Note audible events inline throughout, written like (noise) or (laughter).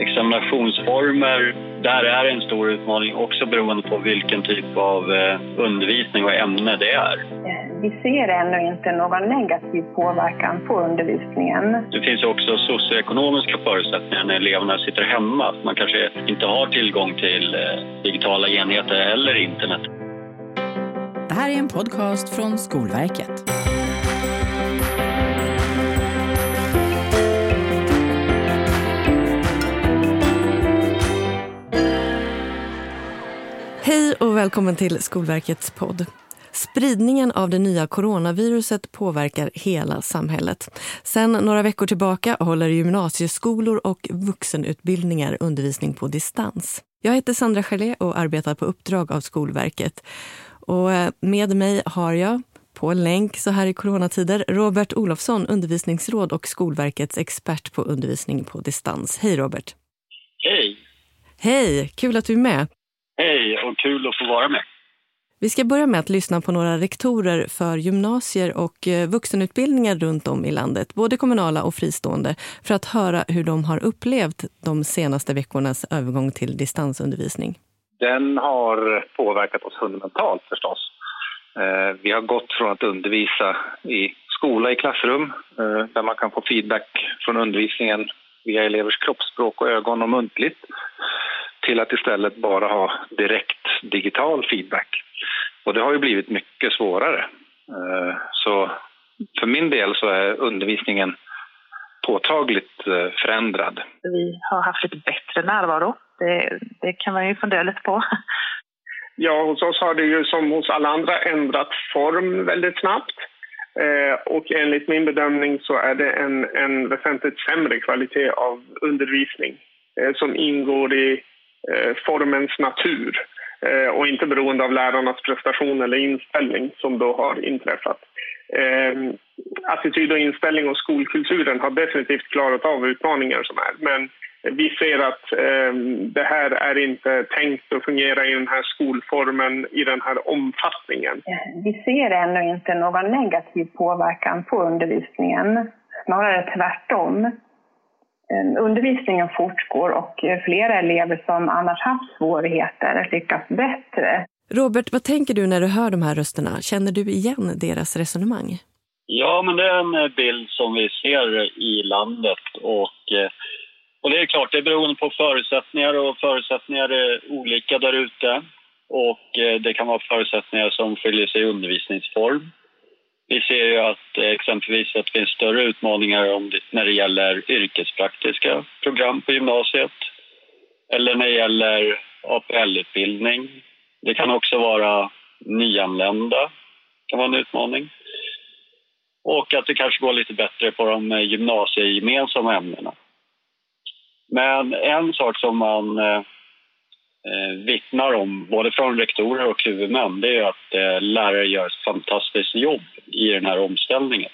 Examinationsformer, där är en stor utmaning också beroende på vilken typ av eh, undervisning och ämne det är. Vi ser ännu inte någon negativ påverkan på undervisningen. Det finns också socioekonomiska förutsättningar när eleverna sitter hemma. Man kanske inte har tillgång till eh, digitala enheter eller internet. Det här är en podcast från Skolverket. Välkommen till Skolverkets podd. Spridningen av det nya coronaviruset påverkar hela samhället. Sen några veckor tillbaka håller gymnasieskolor och vuxenutbildningar undervisning på distans. Jag heter Sandra Gelé och arbetar på uppdrag av Skolverket. Och eh, med mig har jag på länk så här i coronatider Robert Olofsson, undervisningsråd och Skolverkets expert på undervisning på distans. Hej Robert! Hej! Hej! Kul att du är med. Hej och kul att få vara med. Vi ska börja med att lyssna på några rektorer för gymnasier och eh, vuxenutbildningar runt om i landet, både kommunala och fristående, för att höra hur de har upplevt de senaste veckornas övergång till distansundervisning. Den har påverkat oss fundamentalt förstås. Eh, vi har gått från att undervisa i skola i klassrum eh, där man kan få feedback från undervisningen via elevers kroppsspråk och ögon och muntligt till att istället bara ha direkt digital feedback. Och det har ju blivit mycket svårare. Eh, så för min del så är undervisningen påtagligt eh, förändrad. Vi har haft lite bättre närvaro. Det, det kan man ju fundera lite på. (laughs) Ja, hos oss har det ju som hos alla andra ändrat form väldigt snabbt. Eh, och enligt min bedömning så är det en, en väsentligt sämre kvalitet av undervisning som ingår i Eh, formens natur eh, och inte beroende av lärarnas prestation eller inställning som då har inträffat. Eh, attityd och inställning och skolkulturen har definitivt klarat av utmaningar som är men vi ser att det här är inte tänkt att fungera i den här skolformen i den här omfattningen. Vi ser ännu inte någon negativ påverkan på undervisningen, snarare tvärtom. Eh, undervisningen fortgår och eh, flera elever som annars haft svårigheter lyckas bättre. Robert, vad tänker du när du hör de här rösterna? Känner du igen deras resonemang? Ja, men det är en eh, bild som vi ser i landet och, och det är klart, det är beroende på förutsättningar och förutsättningar är olika där ute och det kan vara förutsättningar som skiljer sig i undervisningsform. Vi ser ju att eh, exempelvis att det finns större utmaningar om det, när det gäller yrkespraktiska program på gymnasiet eller när det gäller APL-utbildning. Det kan också vara nyanlända, kan vara en utmaning. Och att det kanske går lite bättre på de eh, gymnasiegemensamma ämnena. Men en sak som man eh, eh, vittnar om, både från rektorer och huvudmän, det är att eh, lärare gör ett fantastiskt jobb i den här omställningen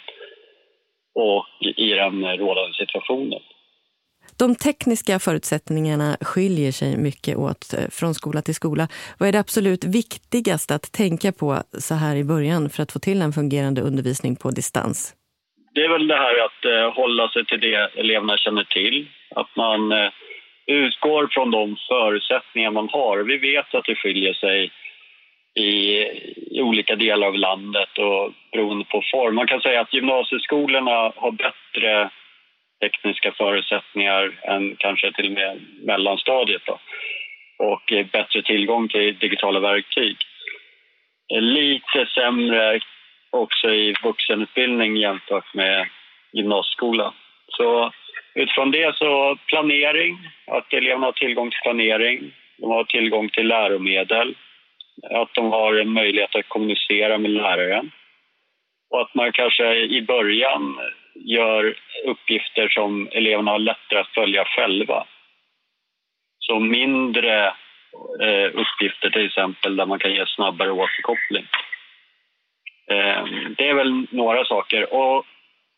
och i den rådande situationen. De tekniska förutsättningarna skiljer sig mycket åt eh, från skola till skola. Vad är det absolut viktigaste att tänka på så här i början för att få till en fungerande undervisning på distans? Det är väl det här att eh, hålla sig till det eleverna känner till. Att man eh, utgår från de förutsättningar man har. Vi vet att det skiljer sig i, i, olika delar av landet och beroende på form. Man kan säga att gymnasieskolorna har bättre tekniska förutsättningar än kanske till och med mellanstadiet då. och bättre tillgång till digitala verktyg. Lite sämre också i vuxenutbildning jämfört med gymnasieskolan. Så Utifrån det så planering, att eleverna har tillgång till planering, de har tillgång till läromedel, att de har en möjlighet att kommunicera med läraren och att man kanske i början gör uppgifter som eleverna har lättare att följa själva. Så mindre eh, uppgifter till exempel där man kan ge snabbare återkoppling. Eh, det är väl några saker. Och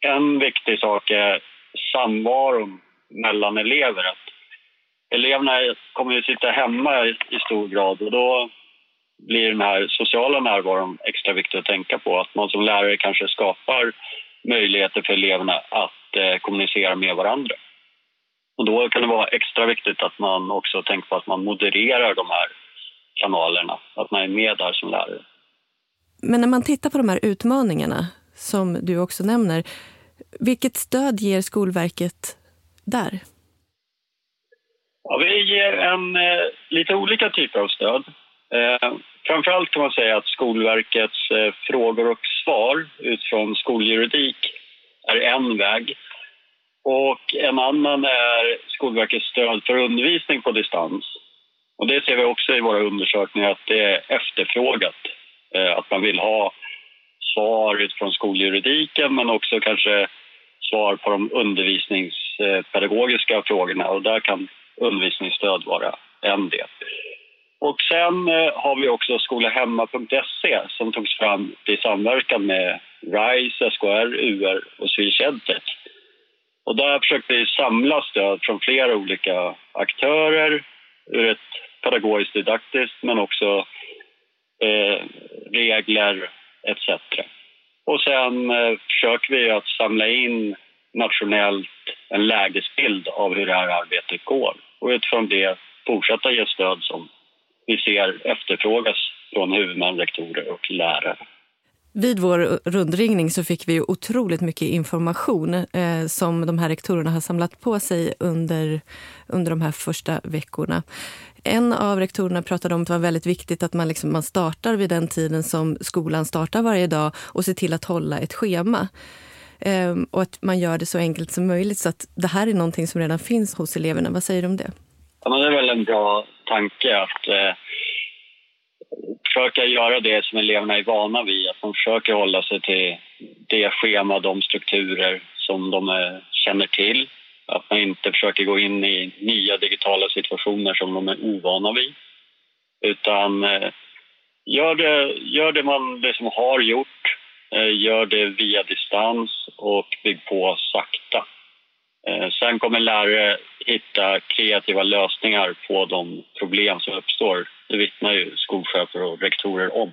en viktig sak är samvaron mellan elever. Att eleverna kommer ju sitta hemma i stor grad och då blir den här sociala närvaron extra viktig att tänka på. Att man som lärare kanske skapar möjligheter för eleverna att eh, kommunicera med varandra. Och då kan det vara extra viktigt att man också tänker på att man modererar de här kanalerna, att man är med där som lärare. Men när man tittar på de här utmaningarna som du också nämner, vilket stöd ger Skolverket där? Ja, vi ger en, eh, lite olika typer av stöd. Eh, framförallt kan man säga att Skolverkets eh, frågor och svar utifrån skoljuridik är en väg. Och en annan är Skolverkets stöd för undervisning på distans. Och det ser vi också i våra undersökningar att det är efterfrågat. Eh, att man vill ha svar utifrån skoljuridiken men också kanske svar på de undervisningspedagogiska frågorna och där kan undervisningsstöd vara en del. Och sen eh, har vi också skolahemma.se som togs fram i samverkan med RISE, SKR, UR och Swedish Edtech. Och där försökte vi samla stöd från flera olika aktörer ur ett pedagogiskt didaktiskt men också eh, regler etc. Och sen eh, försöker vi att samla in nationellt en lägesbild av hur det här arbetet går och utifrån det fortsätta ge stöd som vi ser efterfrågas från huvudmän, rektorer och lärare. Vid vår rundringning så fick vi otroligt mycket information eh, som de här rektorerna har samlat på sig under, under de här första veckorna. En av rektorerna pratade om att det var väldigt viktigt att man, liksom, man startar vid den tiden som skolan startar varje dag och ser till att hålla ett schema. Ehm, och att man gör det så enkelt som möjligt så att det här är någonting som redan finns hos eleverna. Vad säger du om det? Ja, det är väl en bra tanke att eh, försöka göra det som eleverna är vana vid. Att de försöker hålla sig till det schema, de strukturer som de eh, känner till. Att man inte försöker gå in i nya digitala situationer som de är ovana vid. Utan eh, gör, det, gör det man liksom har gjort, gör det via distans och bygg på sakta. Eh, sen kommer lärare hitta kreativa lösningar på de problem som uppstår. Det vittnar ju skolchefer och rektorer om.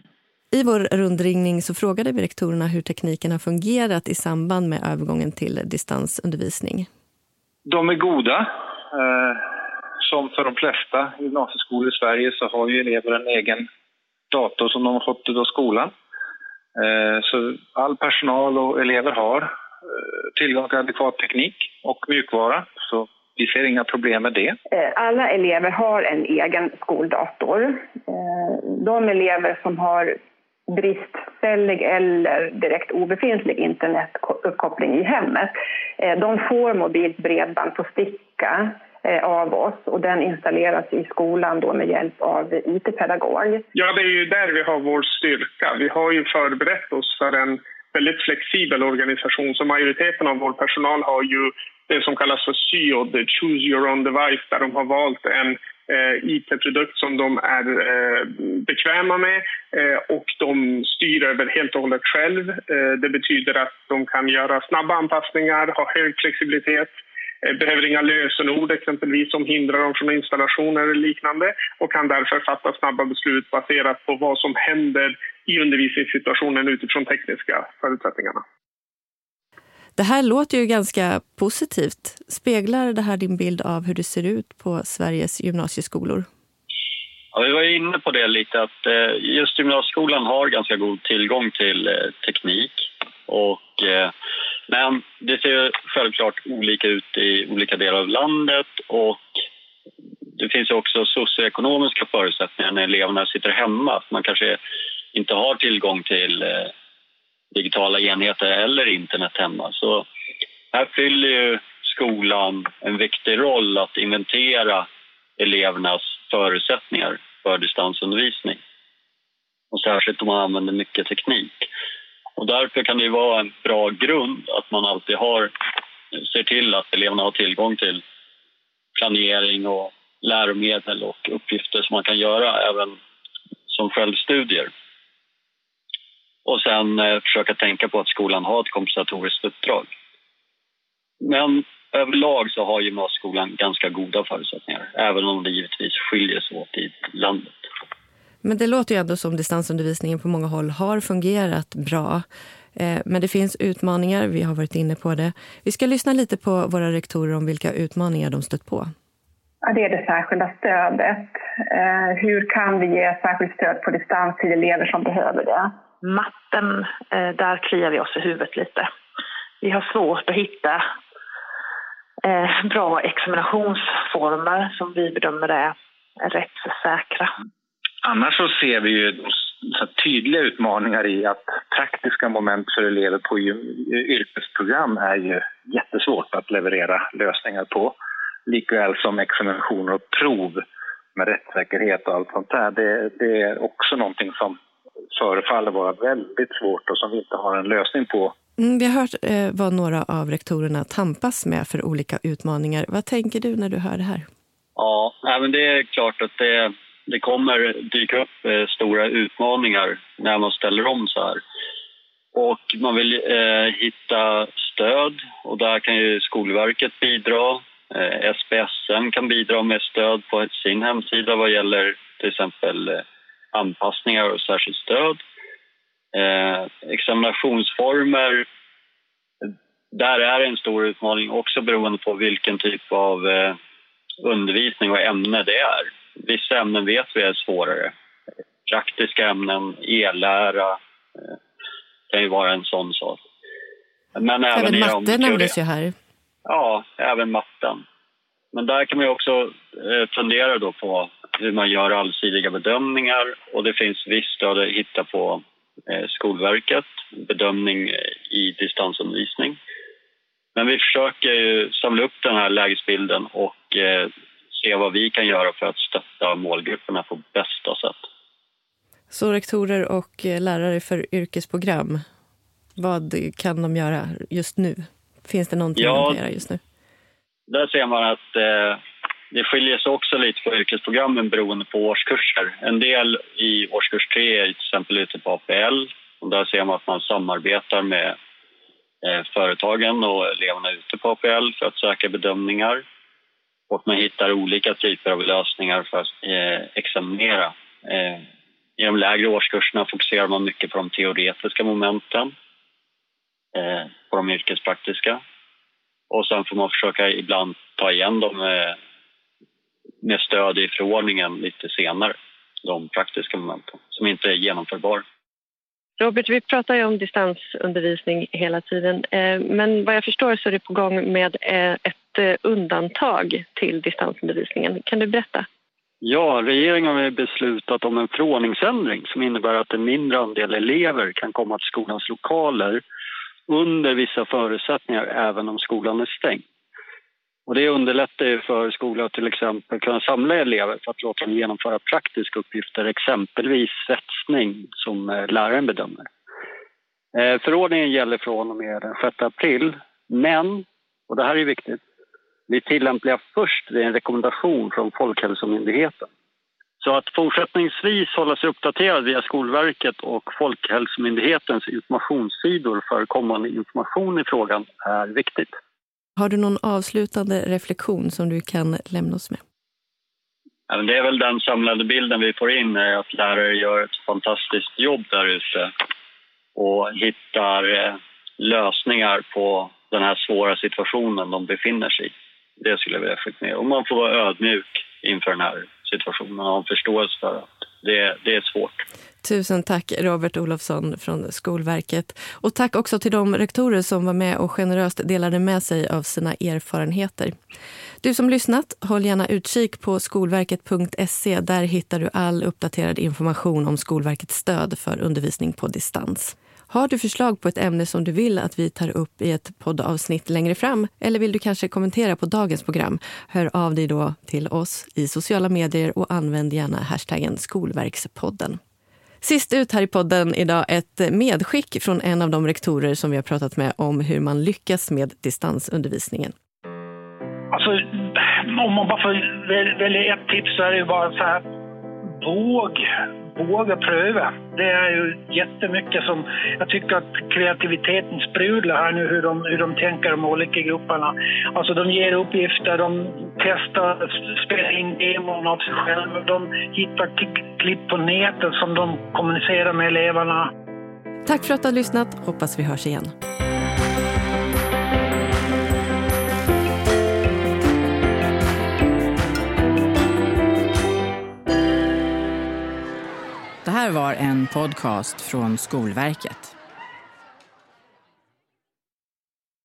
I vår rundringning så frågade vi rektorerna hur tekniken har fungerat i samband med övergången till distansundervisning. De är goda. Eh, som för de flesta gymnasieskolor i Sverige så har ju elever en egen dator som de har fått av skolan. Eh, så all personal och elever har eh, tillgång till adekvat teknik och mjukvara. Så vi ser inga problem med det. Eh, alla elever har en egen skoldator. De elever som har bristfällig eller direkt obefintlig internetuppkoppling i hemmet, de får mobilt bredband på sticka Eh, av oss och den installeras i skolan då med hjälp av IT-pedagog. Ja, det är ju där vi har vår styrka. Vi har ju förberett oss för en väldigt flexibel organisation så majoriteten av vår personal har ju det som kallas för SYOD, Choose Your Own Device, där de har valt en eh, IT-produkt som de är eh, bekväma med eh, och de styr över helt och hållet själv. Eh, det betyder att de kan göra snabba anpassningar, ha hög flexibilitet behöver inga lösenord exempelvis som hindrar dem från installationer eller liknande och kan därför fatta snabba beslut baserat på vad som händer i undervisningssituationen utifrån tekniska förutsättningarna. Det här låter ju ganska positivt. Speglar det här din bild av hur det ser ut på Sveriges gymnasieskolor? Ja, vi var inne på det lite, att eh, just gymnasieskolan har ganska god tillgång till eh, teknik. Och, eh, men det ser självklart olika ut i olika delar av landet och det finns också socioekonomiska förutsättningar när eleverna sitter hemma. Man kanske inte har tillgång till eh, digitala enheter eller internet hemma. Så här fyller ju skolan en viktig roll att inventera elevernas förutsättningar för distansundervisning. Och särskilt om man använder mycket teknik. Och därför kan det vara en bra grund att man alltid har, ser till att eleverna har tillgång till planering och läromedel och uppgifter som man kan göra även som självstudier och sen eh, försöka tänka på att skolan har ett kompensatoriskt uppdrag. Men överlag så har gymnasieskolan ganska goda förutsättningar även om det givetvis skiljer sig åt i landet. Men det låter ju ändå som distansundervisningen på många håll har fungerat bra. Eh, men det finns utmaningar, vi har varit inne på det. Vi ska lyssna lite på våra rektorer om vilka utmaningar de stött på. Ja, det är det särskilda stödet. Eh, hur kan vi ge särskilt stöd på distans till elever som behöver det? Matten, eh, där kliar vi oss i huvudet lite. Vi har svårt att hitta bra examinationsformer som vi bedömer är rättssäkra. Annars så ser vi ju så tydliga utmaningar i att praktiska moment för elever på yrkesprogram är ju jättesvårt att leverera lösningar på. Likväl som examinationer och prov med rättssäkerhet och allt sånt där. Det, det är också någonting som förefaller vara väldigt svårt och som vi inte har en lösning på. Mm, vi har hört eh, vad några av rektorerna tampas med för olika utmaningar. Vad tänker du när du hör det här? Ja, men det är klart att det det kommer dyka upp eh, stora utmaningar när man ställer om så här. Och man vill eh, hitta stöd och där kan ju Skolverket bidra. Eh, SPSM kan bidra med stöd på sin hemsida vad gäller till exempel eh, anpassningar och särskilt stöd. Eh, examinationsformer, där är en stor utmaning också beroende på vilken typ av eh, undervisning och ämne det är. Vissa ämnen vet vi är svårare. Praktiska ämnen, e-lära eh, kan ju vara en sån sak. Men även, även matte nämndes ju här. Ja, även matten. Men där kan man också eh, fundera då på hur man gör allsidiga bedömningar och det finns visst stöd att hitta på eh, Skolverket, bedömning i distansundervisning. Men vi försöker ju samla upp den här lägesbilden och se vad vi kan göra för att stötta målgrupperna på bästa sätt. Så rektorer och eh, lärare för yrkesprogram, vad kan de göra just nu? Finns det någonting ja, de kan göra just nu? Där ser man att eh, det skiljer sig också lite på yrkesprogrammen beroende på årskurser. En del i årskurs 3 är till exempel ute på APL och där ser man att man samarbetar med eh, företagen och eleverna ute på APL för att söka bedömningar och man hittar olika typer av lösningar för att eh, examinera. Eh, I de lägre årskurserna fokuserar man mycket på de teoretiska momenten, eh, på de yrkespraktiska. Och sen får man försöka ibland ta igen dem med, med stöd i förordningen lite senare, de praktiska momenten som inte är genomförbara. Robert, vi pratar ju om distansundervisning hela tiden, eh, men vad jag förstår så är det på gång med eh, ett eh, undantag till distansundervisningen. Kan du berätta? Ja, regeringen har beslutat om en förordningsändring som innebär att en mindre andel elever kan komma till skolans lokaler under vissa förutsättningar även om skolan är stängd. Och det underlättar ju för skolor att till exempel kunna samla elever för att låta dem genomföra praktiska uppgifter, exempelvis svetsning som eh, läraren bedömer. Eh, förordningen gäller från och med den 6 april, men, och det här är viktigt, blir tillämpliga först vid en rekommendation från Folkhälsomyndigheten. Så att fortsättningsvis hålla sig uppdaterad via Skolverket och Folkhälsomyndighetens informationssidor för kommande information i frågan är viktigt. Har du någon avslutande reflektion som du kan lämna oss med? Det är väl den samlade bilden vi får in, att lärare gör ett fantastiskt jobb där ute och hittar eh, lösningar på den här svåra situationen de befinner sig i. Det skulle jag vilja skicka med. Och man får vara ödmjuk inför den här situationen och ha en förståelse för att det, det är svårt. Tusen tack Robert Olofsson från Skolverket. Och tack också till de rektorer som var med och generöst delade med sig av sina erfarenheter. Du som lyssnat, håll gärna utkik på skolverket.se. Där hittar du all uppdaterad information om Skolverkets stöd för undervisning på distans. Har du förslag på ett ämne som du vill att vi tar upp i ett poddavsnitt längre fram eller vill du kanske kommentera på dagens program, hör av dig då till oss i sociala medier och använd gärna hashtaggen Skolverkspodden. Sist ut här i podden idag ett medskick från en av de rektorer som vi har pratat med om hur man lyckas med distansundervisningen. Alltså, om man bara får välja ett tips så är det ju bara så här, våg våga pröva. Det är ju jättemycket som jag tycker att kreativiteten sprudlar här nu hur de, hur de tänker de olika grupperna. Alltså de ger uppgifter, de testar, spelar in demon av sig själva, de hittar klipp på nätet som de kommunicerar med eleverna. Tack för att du har lyssnat. Hoppas vi hörs igen. Det här var en podcast från Skolverket.